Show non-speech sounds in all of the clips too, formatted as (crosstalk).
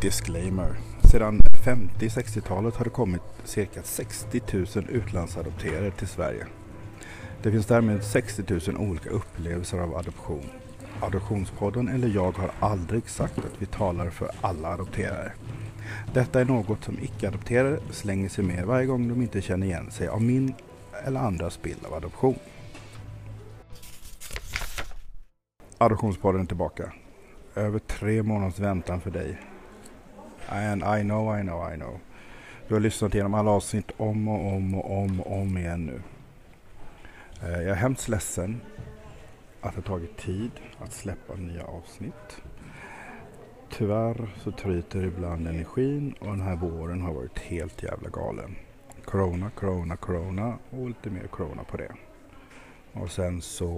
Disclaimer. Sedan 50-60-talet har det kommit cirka 60 000 utlandsadopterade till Sverige. Det finns därmed 60 000 olika upplevelser av adoption. Adoptionspodden eller jag har aldrig sagt att vi talar för alla adopterare. Detta är något som icke-adopterare slänger sig med varje gång de inte känner igen sig av min eller andras bild av adoption. Adoptionspodden är tillbaka. Över tre månaders väntan för dig. And I know, I know, I know. Du har lyssnat igenom alla avsnitt om och om och om och om igen nu. Eh, jag är hemskt ledsen att det tagit tid att släppa nya avsnitt. Tyvärr så tryter ibland energin och den här våren har varit helt jävla galen. Corona, corona, corona och lite mer corona på det. Och sen så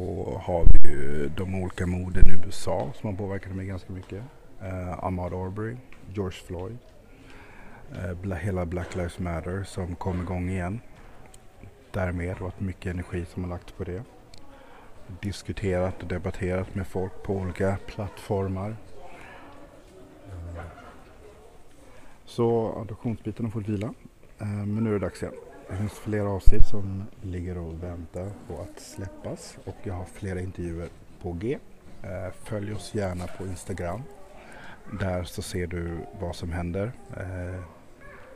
har vi ju de olika morden i USA som har påverkat mig ganska mycket. Uh, Ahmad Arbery, George Floyd, Eh, hela Black Lives Matter som kom igång igen. Därmed och mycket energi som har lagts på det. Diskuterat och debatterat med folk på olika plattformar. Eh, så adoptionsbiten har fått vila. Eh, men nu är det dags igen. Det finns flera avsnitt som ligger och väntar på att släppas och jag har flera intervjuer på G. Eh, följ oss gärna på Instagram. Där så ser du vad som händer. Eh,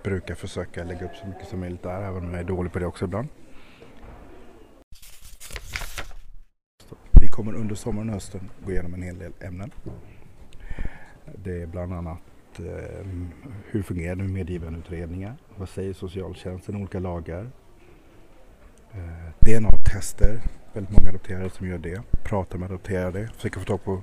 brukar försöka lägga upp så mycket som möjligt där även om jag är dålig på det också ibland. Vi kommer under sommaren och hösten gå igenom en hel del ämnen. Det är bland annat eh, hur fungerar det med medgivandeutredningar? Vad säger socialtjänsten, olika lagar? Eh, DNA-tester, väldigt många adopterade som gör det. Pratar med adopterade, försöker få tag på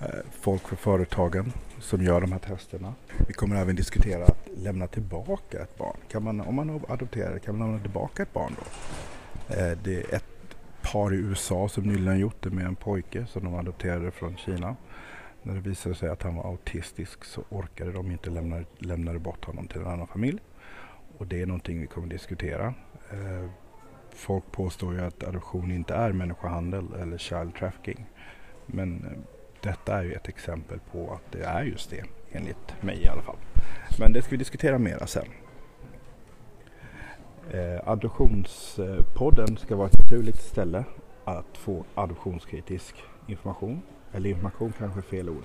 Eh, folk för företagen som gör de här testerna. Vi kommer även diskutera att lämna tillbaka ett barn. Kan man, om man adopterar kan man lämna tillbaka ett barn då? Eh, det är ett par i USA som nyligen gjort det med en pojke som de adopterade från Kina. När det visade sig att han var autistisk så orkade de inte lämna lämnade bort honom till en annan familj. Och det är någonting vi kommer diskutera. Eh, folk påstår ju att adoption inte är människohandel eller child trafficking. Men detta är ju ett exempel på att det är just det, enligt mig i alla fall. Men det ska vi diskutera mera sen. Eh, adoptionspodden ska vara ett naturligt ställe att få adoptionskritisk information eller information kanske är fel ord.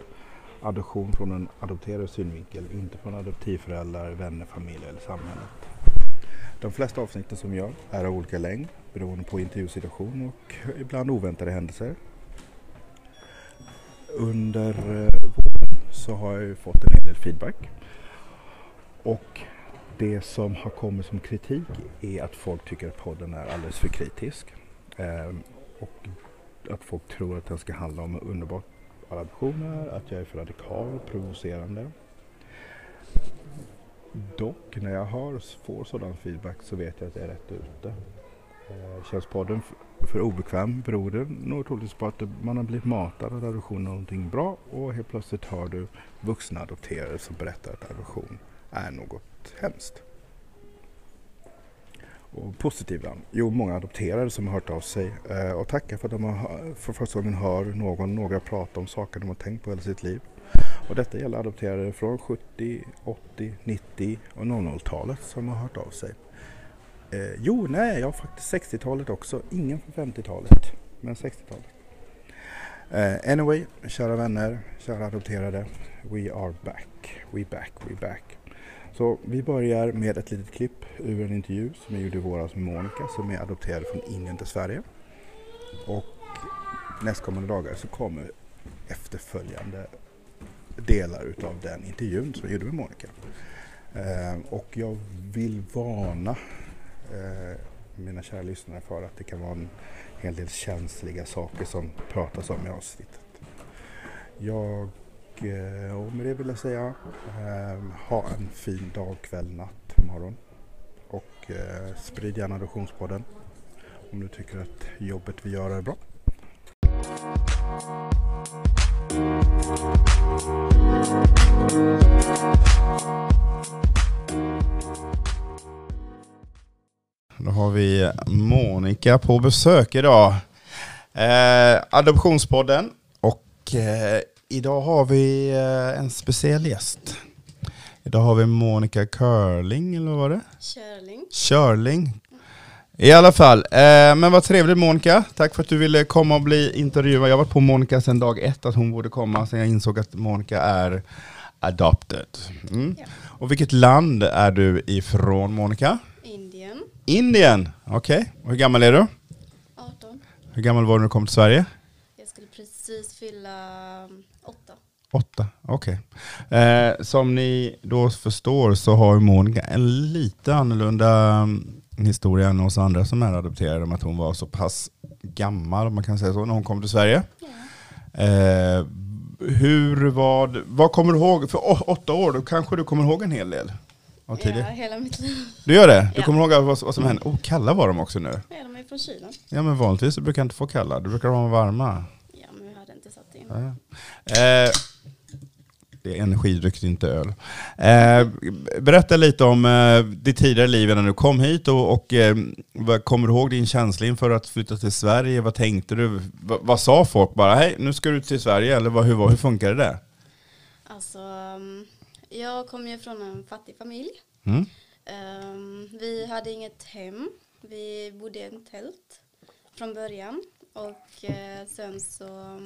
Adoption från en adopterad synvinkel, inte från adoptivföräldrar, vänner, familj eller samhället. De flesta avsnitten som jag gör är av olika längd beroende på intervjusituation och ibland oväntade händelser. Under eh, våren så har jag ju fått en hel del feedback. Och det som har kommit som kritik är att folk tycker att podden är alldeles för kritisk. Ehm, och att folk tror att den ska handla om underbart adoptioner, att jag är för radikal, provocerande. Dock, när jag hör, får sådan feedback så vet jag att jag är rätt ute. Eh, känns podden för obekväm beror det nog troligtvis på att man har blivit matad att adoption är någonting bra och helt plötsligt hör du vuxna adopterare som berättar att adoption är något hemskt och positiva? Jo, många adopterade som har hört av sig eh, och tackar för att de har, för första gången hör någon, några prata om saker de har tänkt på hela sitt liv. Och detta gäller adopterade från 70, 80, 90 och 00-talet som har hört av sig. Eh, jo, nej, jag har faktiskt 60-talet också. Ingen från 50-talet, men 60-talet. Eh, anyway, kära vänner, kära adopterade. We are back, we back, we back. Så vi börjar med ett litet klipp ur en intervju som jag gjorde i våras med Monica som är adopterad från Indien till Sverige. Och nästkommande dagar så kommer efterföljande delar utav den intervjun som jag gjorde med Monica. Eh, och jag vill varna eh, mina kära lyssnare för att det kan vara en hel del känsliga saker som pratas om i avsnittet. Jag Eh, och med det vill jag säga eh, ha en fin dag, kväll, natt, morgon. Och eh, sprid gärna Adoptionspodden om du tycker att jobbet vi gör är bra. Då har vi Monica på besök idag. Eh, Adoptionspodden och eh, Idag har vi eh, en speciell gäst. Idag har vi Monica Curling, eller vad var det? Körling. Körling. I alla fall, eh, men vad trevligt Monica. Tack för att du ville komma och bli intervjuad. Jag har varit på Monica sedan dag ett att hon borde komma, sen jag insåg att Monica är adopted. Mm. Ja. Och vilket land är du ifrån Monica? Indien. Okej. Och hur gammal är du? 18. Hur gammal var du när du kom till Sverige? Jag skulle precis fylla um, åtta. Åtta, okej. Eh, som ni då förstår så har ju Monica en lite annorlunda mm, historia än oss andra som är adopterade, med att hon var så pass gammal, om man kan säga så, när hon kom till Sverige. Eh, hur var vad kommer du ihåg, för åtta år, då kanske du kommer ihåg en hel del ja, tiden? hela mitt liv. Du gör det? Du Ja. kommer ihåg vad, vad som hände? Oh, kalla var de också nu. Ja, de är från Kina. Ja men vanligtvis brukar jag inte få kalla, då brukar vara varma. Ja, men vi hade inte satt in. Ja. Eh, det är energidryck, inte öl. Eh, berätta lite om eh, ditt tidigare liv innan du kom hit och, och eh, vad, kommer du ihåg din känsla inför att flytta till Sverige? Vad tänkte du? Va, vad sa folk bara? Hej, nu ska du till Sverige eller vad, hur, hur funkade det? Alltså, um, jag kom ju från en fattig familj. Mm? Um, vi hade inget hem. Vi bodde i en tält från början. Och eh, sen så...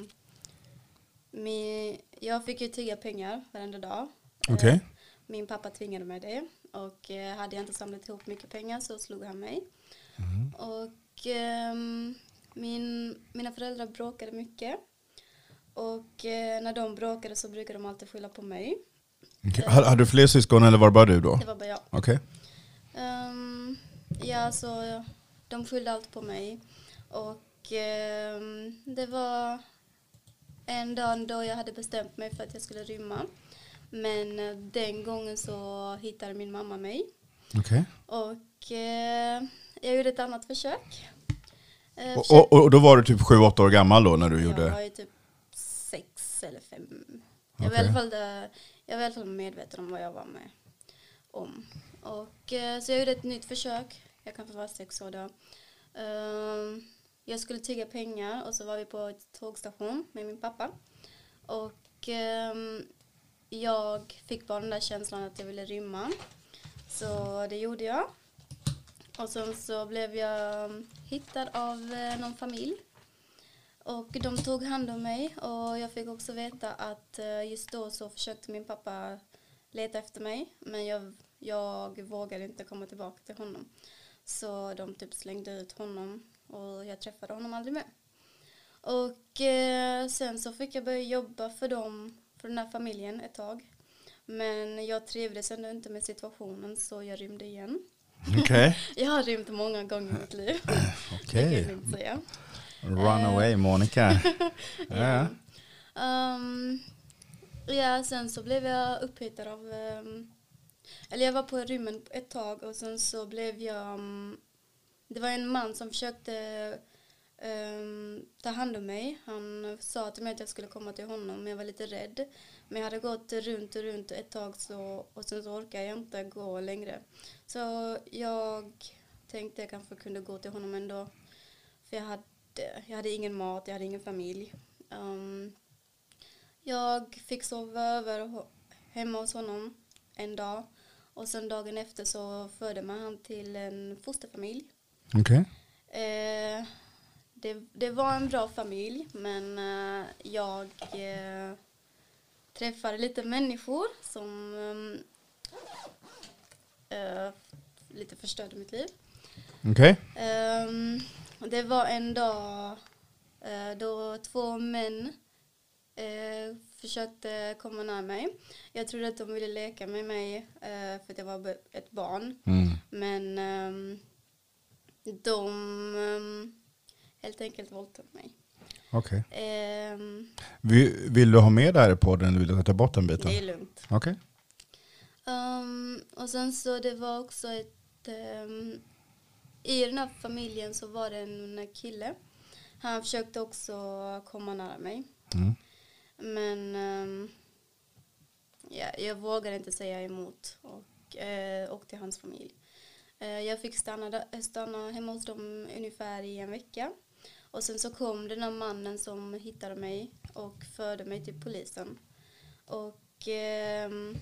Min, jag fick ju tigga pengar varenda dag. Eh, min pappa tvingade mig det. Och eh, hade jag inte samlat ihop mycket pengar så slog han mig. Mm. Och ehm, min, mina föräldrar bråkade mycket. Och när de bråkade så brukade de alltid skylla på mig. Hade, du fler syskon eller var det bara du då? Det var bara jag. Okej. Ehm, ja, så de skyllde allt på mig. Och ehm, det var en dag då jag hade bestämt mig för att jag skulle rymma. Men eh, den gången så hittade min mamma mig. Okej. Och eh, jag gjorde ett annat försök. Eh, Och, försök- och, och då var du typ 7-8 år gammal då när du Jag gjorde? var ju typ sex eller fem. Jag var, i alla fall, där- jag var i alla fall medveten om vad jag var med om. Och, eh, så jag gjorde ett nytt försök. Jag kanske var sex år då. Ehm, jag skulle tigga pengar och så var vi på ett tågstation med min pappa. Och ehm, jag fick bara den där känslan att jag ville rymma. Så det gjorde jag. Och sen så blev jag ehm, hittad av eh, någon familj. Och de tog hand om mig och jag fick också veta att eh, just då så försökte min pappa leta efter mig. Men jag, jag vågade inte komma tillbaka till honom. Så de typ slängde ut honom och jag träffade honom aldrig mer. Och eh, sen så fick jag börja jobba för dem, för den här familjen ett tag. Men jag trivdes ändå inte med situationen så jag rymde igen. Okej. (laughs) Jag har rymt många gånger i mitt liv. (clears throat) Okej. Det Runaway Monica. (laughs) ja. Um, ja, sen så blev jag upphittad av, ehm, eller jag var på rymmen ett tag och sen så blev jag, um, det var en man som försökte ehm, ta hand om mig. Han sa till mig att jag skulle komma till honom men jag var lite rädd. Men jag hade gått runt och runt ett tag så, och sen så orkade jag inte gå längre. Så jag tänkte jag kanske kunde gå till honom ändå. För jag hade, jag hade ingen mat, jag hade ingen familj. Um, jag fick sova över hemma hos honom en dag. Och sen dagen efter så förde man han till en fosterfamilj. Okej. Eh, det, det var en bra familj men eh, jag eh, träffade lite människor som eh, eh, lite förstörde mitt liv. Okej. Ehm, det var en dag eh, då två män eh, försökte komma nära mig. Jag trodde att de ville leka med mig eh, för att jag var ett barn. Mm. Men ehm, de ehm, helt enkelt våldtog mig. Okej. Ehm, Vill, vill du ha med det här i podden eller vill du ta bort den biten? det är lugnt. Okej. Ehm, och sen så det var också ett... ehm, I den här familjen så var det en kille. Han försökte också komma nära mig. Mm. Men ehm, ja, jag vågade inte säga emot och eh, åkte till hans familj. Eh, jag fick stanna, stanna hemma hos dem ungefär i en vecka. Och sen så kom den här mannen som hittade mig och förde mig till polisen. Och ehm,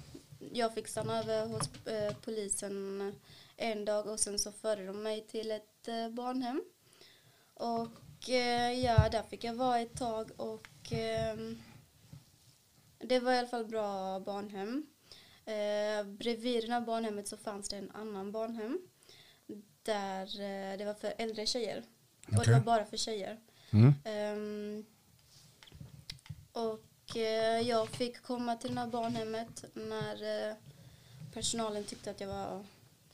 jag fick stanna över hos eh, polisen en dag och sen så förde de mig till ett eh, barnhem. Och eh, ja, där fick jag vara ett tag och ehm, det var i alla fall bra barnhem. Eh, bredvid det här barnhemmet så fanns det en annan barnhem där det var för äldre tjejer. Och Okej. det var bara för tjejer. Mm. Ehm, och jag fick komma till det här barnhemmet när personalen tyckte att jag var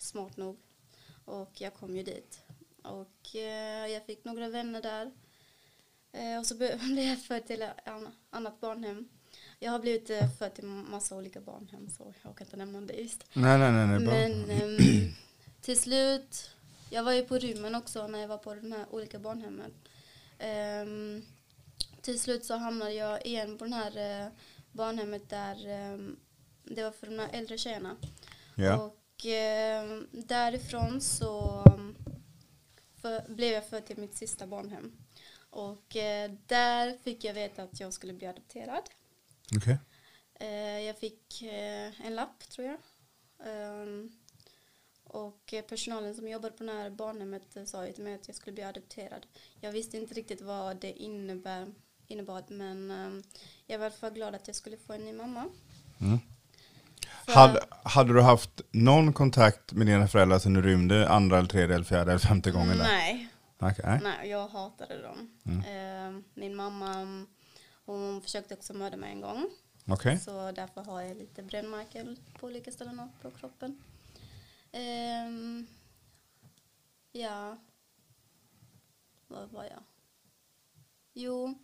smart nog. Och jag kom ju dit. Och eh, jag fick några vänner där. Eh, och så (laughs) blev jag förd till ett an- annat barnhem. Jag har blivit eh, förd till massa olika barnhem så jag kan inte nämna det just. Nej, nej, nej, nej. Men ehm, (clears throat) till slut, jag var ju på rymmen också när jag var på de här olika barnhemmen. Ehm, till slut så hamnade jag igen på den här barnhemmet där ehm, det var för de här äldre tjejerna. ja. Och ehm, därifrån så för, blev jag född till mitt sista barnhem. Och eh, där fick jag veta att jag skulle bli adopterad. Okej. Eh, jag fick eh, en lapp tror jag. Ehm, och eh, personalen som jobbade på det här barnhemmet eh, sa ju till mig att jag skulle bli adopterad. Jag visste inte riktigt vad det innebär, innebar men ehm, jag var i alla fall glad att jag skulle få en ny mamma. Mm. Hade, hade du haft någon kontakt med dina föräldrar sen du rymde andra, eller tredje, eller fjärde eller femte gången? Där? Nej, Okej, nej. jag hatade dem. Ehm, min mamma hon försökte också mörda mig en gång. Okej. Så därför har jag lite brännmärken på olika ställen på kroppen. Ehm, ja. Vad var jag? Jo,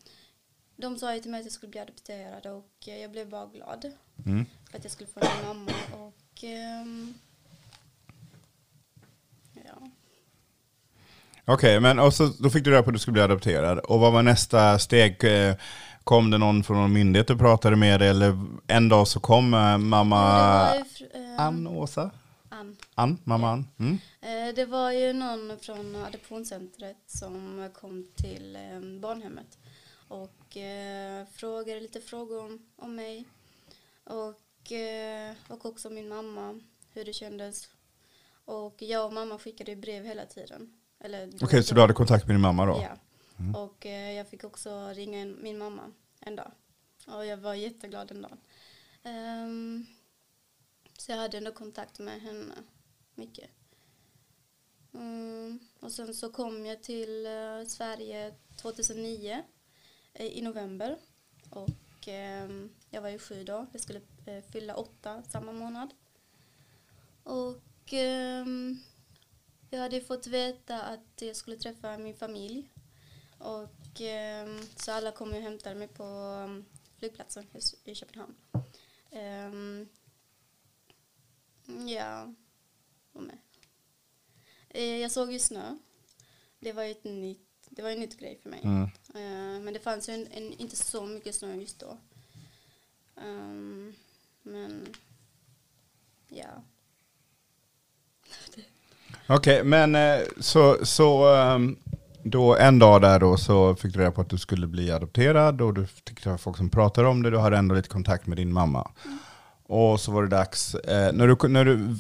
de sa ju till mig att jag skulle bli adopterad och eh, jag blev bara glad Mm. för att jag skulle få en mamma och ehm, ja. Okej, men och så, då fick du reda på att du skulle bli adopterad. Och vad var nästa steg? Eh, Kom det någon från någon myndighet och pratade med dig? Eller en dag så kom eh, mamma ehm, Ann Åsa? Ann. Ann, mamma Ann? Mm. Eh, Det var ju någon från adoptionscentret som kom till eh, barnhemmet och frågade lite frågor om, om mig och, eh, och också min mamma, hur det kändes. Och jag och mamma skickade brev hela tiden. Okej, så du hade kontakt med din mamma då? Ja. Och eh, jag fick också ringa en, min mamma en dag. Och jag var jätteglad den dagen. Ehm, så jag hade ändå kontakt med henne mycket. Mm, och sen så kom jag till eh, Sverige 2009 eh, i november. Och ehm, jag var ju sju då. Jag skulle eh, fylla åtta samma månad. Och ehm, jag hade fått veta att jag skulle träffa min familj. Och ehm, så alla kom och hämtade mig på um, flygplatsen i, Köpenhamn. Ehm, ja, vad med? Eh, jag såg ju snö. Det var ju ett nytt, det var en nytt grej för mig. Mm. Eh, men det fanns ju en, en, inte så mycket snö just då. Ehm, men ja. Okej, men eh, så, så ehm, då en dag där då så fick du reda på att du skulle bli adopterad och du fick träffa folk som pratade om det. Du hade ändå lite kontakt med din mamma. Och så var det dags. Eh, när du, när du,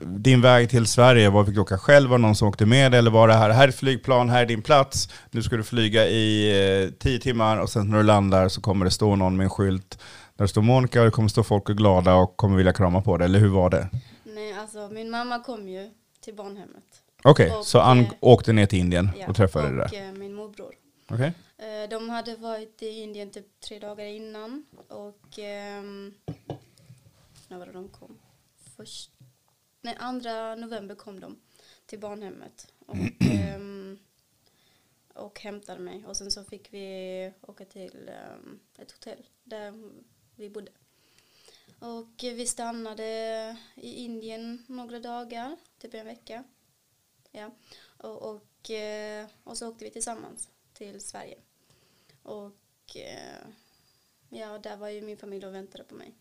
din väg till Sverige, var fick du åka själv? Var det någon som åkte med? Eller var det här, här är flygplan, här är din plats. Nu ska du flyga i eh, tio timmar och sen när du landar så kommer det stå någon med en skylt där det står Monica och det kommer stå folk och glada och kommer vilja krama på dig. Eller hur var det? Nej, alltså min mamma kom ju till barnhemmet. Okej, Och, så Ann eh, åkte ner till Indien Ja, och träffade dig där? Och eh, min morbror. Okej. Eh, De hade varit i Indien typ tre dagar innan och ehm, när var det de kom? Först, nej, andra november kom de till barnhemmet och, (clears throat) ehm, och hämtade mig och sen så fick vi åka till ehm, ett hotell där vi bodde. Och vi stannade i Indien några dagar, typ en vecka. Ja. Och, och, eh, och så åkte vi tillsammans till Sverige. Och eh, ja, där var ju min familj och väntade på mig.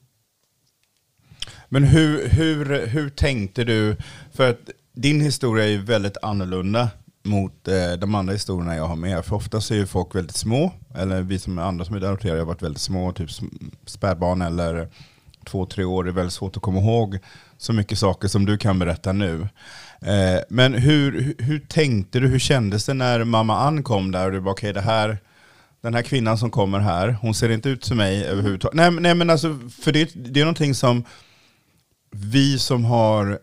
Men hur, hur, hur tänkte du? För att din historia är ju väldigt annorlunda mot eh, de andra historierna jag har med. För oftast är ju folk väldigt små, eller vi som är andra som är adopterade har varit väldigt små, typ spädbarn eller två, tre år Det är väldigt svårt att komma ihåg så mycket saker som du kan berätta nu. Eh, men hur, hur, hur tänkte du, hur kändes det när mamma Ann kom där och du bara okej okay, det här den här kvinnan som kommer här, hon ser inte ut som mig överhuvudtaget. Nej, nej men alltså, för det, det är någonting som vi som har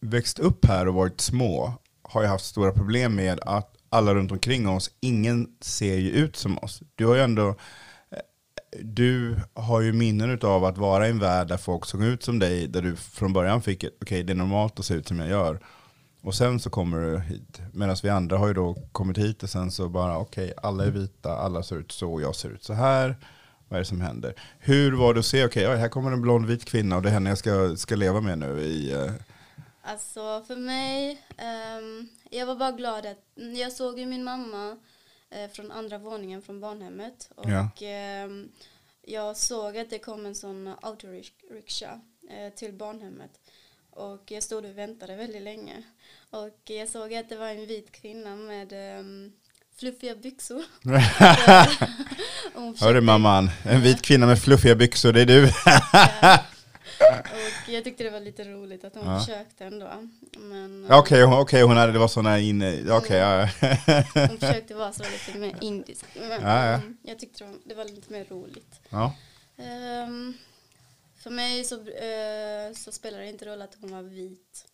växt upp här och varit små har ju haft stora problem med att alla runt omkring oss, ingen ser ju ut som oss. Du har ju ändå eh, du har ju minnen av att vara i en värld där folk såg ut som dig, där du från början fick ett, okej okay, det är normalt att se ut som jag gör. Och sen så kommer du hit. Medan vi andra har ju då kommit hit och sen så bara okej, okay, alla är vita, alla ser ut så, jag ser ut så här. Vad är det som händer? Hur var det att se, okej, okay, här kommer en blond vit kvinna och det är henne jag ska, ska leva med nu i... Eh, Alltså för mig, um, jag var bara glad att, jag såg ju min mamma uh, från andra våningen från barnhemmet. Och ja. um, jag såg att det kom en sån autoriksha uh, till barnhemmet. Och jag stod och väntade väldigt länge. Och jag såg att det var en vit kvinna med um, fluffiga byxor. (laughs) Hörru mamman, en vit kvinna med fluffiga byxor, det är du. Och jag tyckte det var lite roligt att hon ja. försökte ändå. Okej, okay, okay, hon hade, det var sådana inne, okej. Okay, ja. hon försökte vara så lite mer (laughs) indisk. Men ja, ja. jag tyckte det var, det var, lite mer roligt. Ja. Um, för mig så, uh, så spelar det inte roll att hon var vit.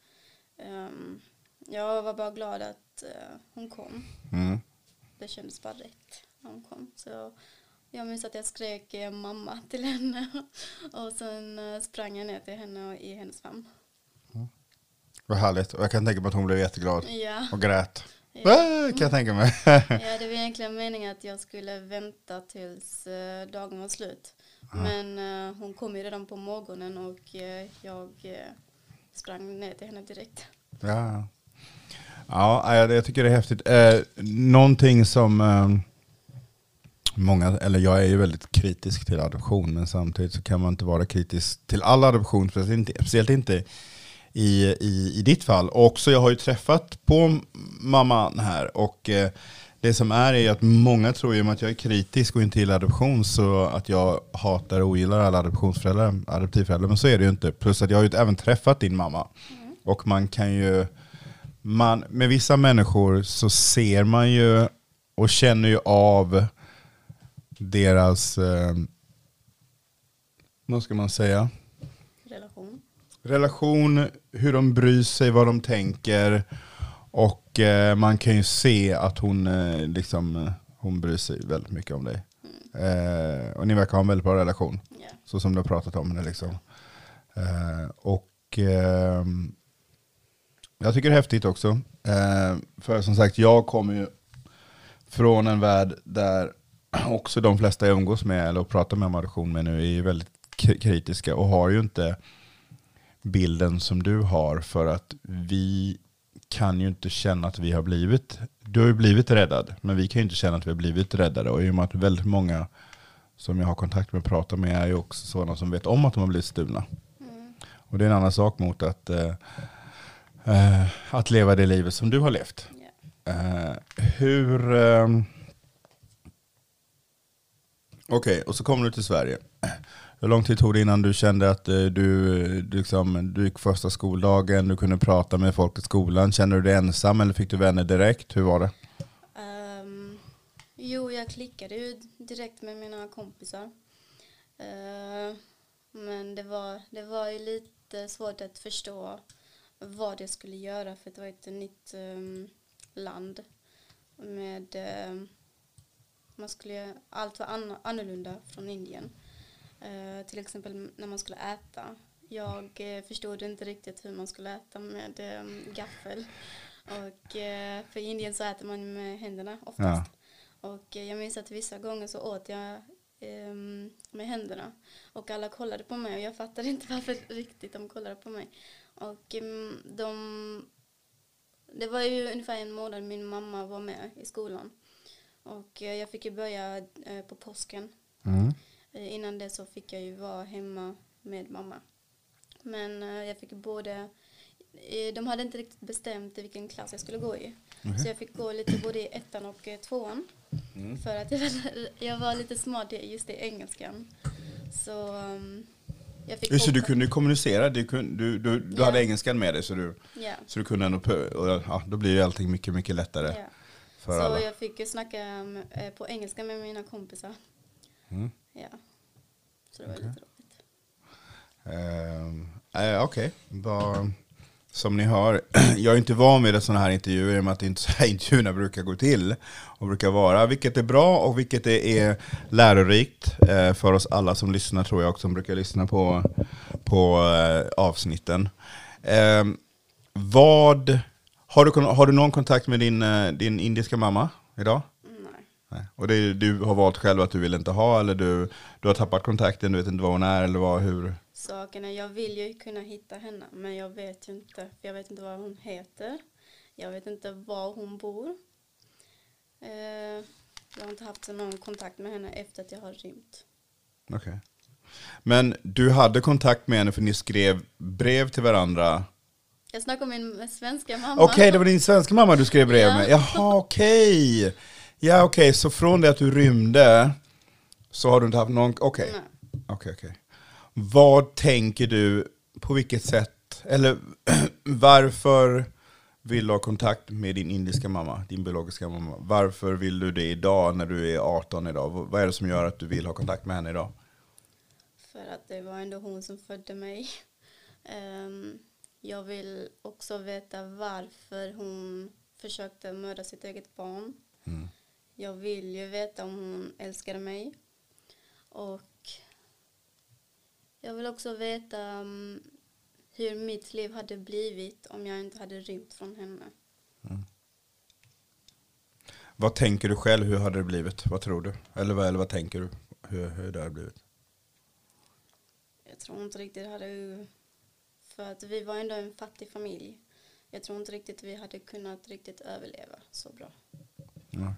Um, jag var bara glad att uh, hon kom. Mm. Det kändes bara rätt när hon kom. Så jag minns att jag skrek eh, mamma till henne (laughs) och sen uh, sprang jag ner till henne i hennes famn. Mm. Vad härligt. Och jag kan tänka mig att hon blev jätteglad ja. och grät. Ja. Ah, kan jag tänka mig. (laughs) ja, det var egentligen meningen att jag skulle vänta tills uh, dagen var slut. Men uh, hon kom ju redan på morgonen och uh, jag uh, sprang ner till henne direkt. Ja, ja jag tycker det är häftigt. Eh, någonting som eh, många, eller jag är ju väldigt kritisk till adoption, men samtidigt så kan man inte vara kritisk till all adoption, speciellt inte, speciellt inte i, i, i ditt fall. Och också, jag har ju träffat på mamman här och eh, det som är är att många tror ju att jag är kritisk och inte gillar adoption så att jag hatar och ogillar alla adoptionsföräldrar, adoptivföräldrar. Men så är det ju inte. Plus att jag har ju även träffat din mamma. Mm. Och man kan ju, man, med vissa människor så ser man ju och känner ju av deras, eh, vad ska man säga? Relation. Relation, hur de bryr sig, vad de tänker. Och eh, man kan ju se att hon, eh, liksom, eh, hon bryr sig väldigt mycket om dig. Mm. Och ni verkar ha en väldigt bra relation. Yeah. Så som du har pratat om henne. Liksom. Eh, och ehm, jag tycker det är häftigt också. För som sagt, jag kommer ju från en värld där (clears throat) också de flesta jag umgås med eller pratar med om adoption med nu är väldigt kritiska och har ju inte bilden som du har för att vi kan ju inte känna att vi har blivit, du har ju blivit räddad, men vi kan ju inte känna att vi har blivit räddade. Och i och med att väldigt många som jag har kontakt med och pratar med är ju också sådana som vet om att de har blivit stulna. Mm. Och det är en annan sak mot att, eh, eh, att leva det livet som du har levt. Yeah. Eh, hur... Okej, okay, och så kommer du till Sverige. Hur lång tid tog det innan du kände att eh, du, du, liksom, du gick första skoldagen, du kunde prata med folk i skolan? Kände du dig ensam eller fick du vänner direkt? Hur var det? Um, jo, jag klickade ju direkt med mina kompisar. Uh, men det var, det var ju lite svårt att förstå vad jag skulle göra för det var ett nytt um, land med um, man skulle, allt var an, annorlunda från Indien. Uh, till exempel när man skulle äta. Jag uh, förstod inte riktigt hur man skulle äta med um, gaffel. Och uh, för i Indien så äter man med händerna oftast. Ja. Och jag minns att vissa gånger så åt jag um, med händerna. Och alla kollade på mig och jag fattade inte (laughs) varför riktigt de kollade på mig. Och um, de det var ju ungefär en månad min mamma var med i skolan. Och jag fick ju börja på påsken. Mm. Eh, innan det så fick jag ju vara hemma med mamma. Men eh, jag fick både, eh, de hade inte riktigt bestämt vilken klass jag skulle gå i. Mm. Så jag fick gå lite både i ettan och tvåan. Mm. För att jag var, (laughs) jag var lite smart just i engelskan. Så um, jag fick Just det, du kunde ju kommunicera, du, kunde, du, du, du Ja. hade engelskan med dig så du, Ja. så du kunde ändå, och, ja, då blir ju allting mycket, mycket lättare ja. Så alla. jag fick ju snacka eh, på engelska med mina kompisar. Mm. Ja. Så det var Okej. lite roligt. Ehm, eh, Okej, Vad- som ni hör, (clears throat) jag är inte van vid sådana här intervjuer i och med att inte så här (laughs) intervjuerna brukar gå till och brukar vara, vilket är bra och vilket är, är lärorikt eh, för oss alla som lyssnar tror jag också, som brukar lyssna på, på avsnitten. Ehm, vad, har, du, har du någon kontakt med din, eh, din indiska mamma idag? Nej. Nej. Och det, är- du har valt själv att du vill inte ha eller du, du har tappat kontakten, du vet inte var hon är eller vad, hur? Saken är, jag vill ju kunna hitta henne, men jag vet ju inte. Jag vet inte vad hon heter. Jag vet inte var hon bor. Eh, jag har inte haft någon kontakt med henne efter att jag har rymt. Okej. Men du hade kontakt med henne för ni skrev brev till varandra? Jag snackar med min svenska mamma. Okej, det var din svenska mamma du skrev brev Ja. med? Jaha, okej. Ja, okej, så från det att du rymde så har du inte haft någon... Okej, okej, okej. Vad tänker du, på vilket sätt, eller (clears throat) varför vill du ha kontakt med din indiska mamma, din biologiska mamma? Varför vill du det idag när du är 18 idag? Vad är det som gör att du vill ha kontakt med henne idag? För att det var ändå hon som födde mig. (laughs) Ehm, jag vill också veta varför hon försökte mörda sitt eget barn. Mm. Jag vill ju veta om hon älskade mig. Och jag vill också veta mm, hur mitt liv hade blivit om jag inte hade rymt från henne. Vad tänker du själv, hur hade det blivit? Vad tror du? Eller vad, eller vad tänker du, hur, hur det hade blivit? Jag tror inte riktigt det hade... För att vi var ändå en fattig familj. Jag tror inte riktigt vi hade kunnat riktigt överleva så bra. Nej.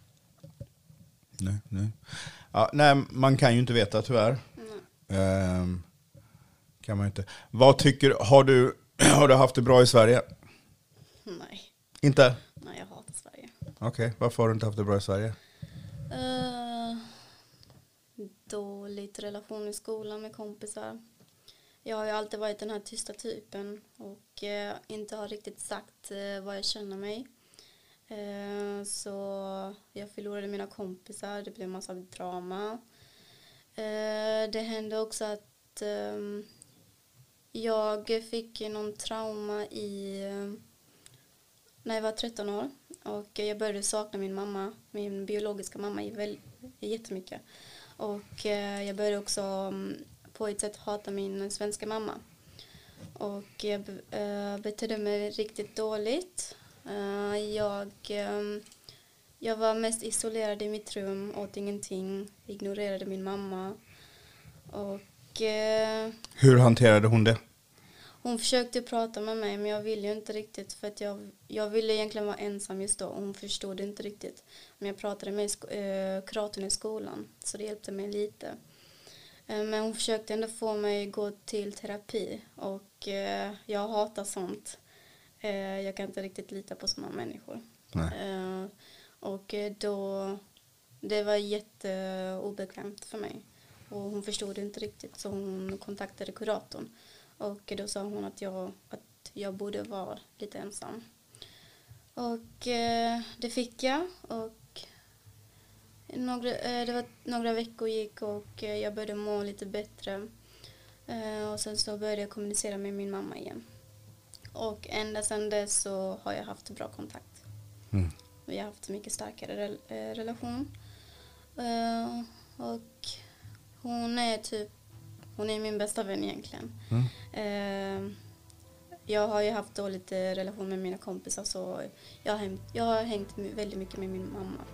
Nej, nej. Ja, nej, man kan ju inte veta tyvärr. Ehm, kan man inte. Vad tycker har du? (clears throat) Har du haft det bra i Sverige? Nej. Inte? Nej, jag hatar Sverige. Okej, varför har du inte haft det bra i Sverige? Uh, dåligt relation i skolan med kompisar. Jag har ju alltid varit den här tysta typen och eh, inte har riktigt sagt eh, vad jag känner mig. Eh, så jag förlorade mina kompisar, det blev massa drama. Eh, det hände också att ehm, jag fick någon trauma i när jag var 13 år och jag började sakna min mamma, min biologiska mamma jättemycket. Och eh, jag började också mm, på ett sätt hata min svenska mamma. Och jag be- eh, betedde mig riktigt dåligt. Eh, jag, jag var mest isolerad i mitt rum, åt ingenting, ignorerade min mamma. Och eh, Hur hanterade hon det? hon försökte prata med mig men jag ville ju inte riktigt för att jag, jag ville egentligen vara ensam just då och hon förstod inte riktigt. Men jag pratade med sko- eh, kuratorn i skolan så det hjälpte mig lite. Eh, men hon försökte ändå få mig gå till terapi och eh, jag hatar sånt. Eh, jag kan inte riktigt lita på sådana människor. Nej. Och då, det var jätteobekvämt för mig. Och hon förstod inte riktigt så hon kontaktade kuratorn. Och då sa hon att jag, att jag borde vara lite ensam. Och det fick jag. Och några, eh, det var några veckor gick och eh, jag började må lite bättre. Eh, och sen så började jag kommunicera med min mamma igen. Och ända sedan dess så har jag haft bra kontakt. Mm. Vi har haft mycket starkare rel- relation. Och hon är typ, hon är min bästa vän egentligen. Mm. Jag har ju haft dåligt relation med mina kompisar så jag har hängt, jag har hängt väldigt mycket med min mamma.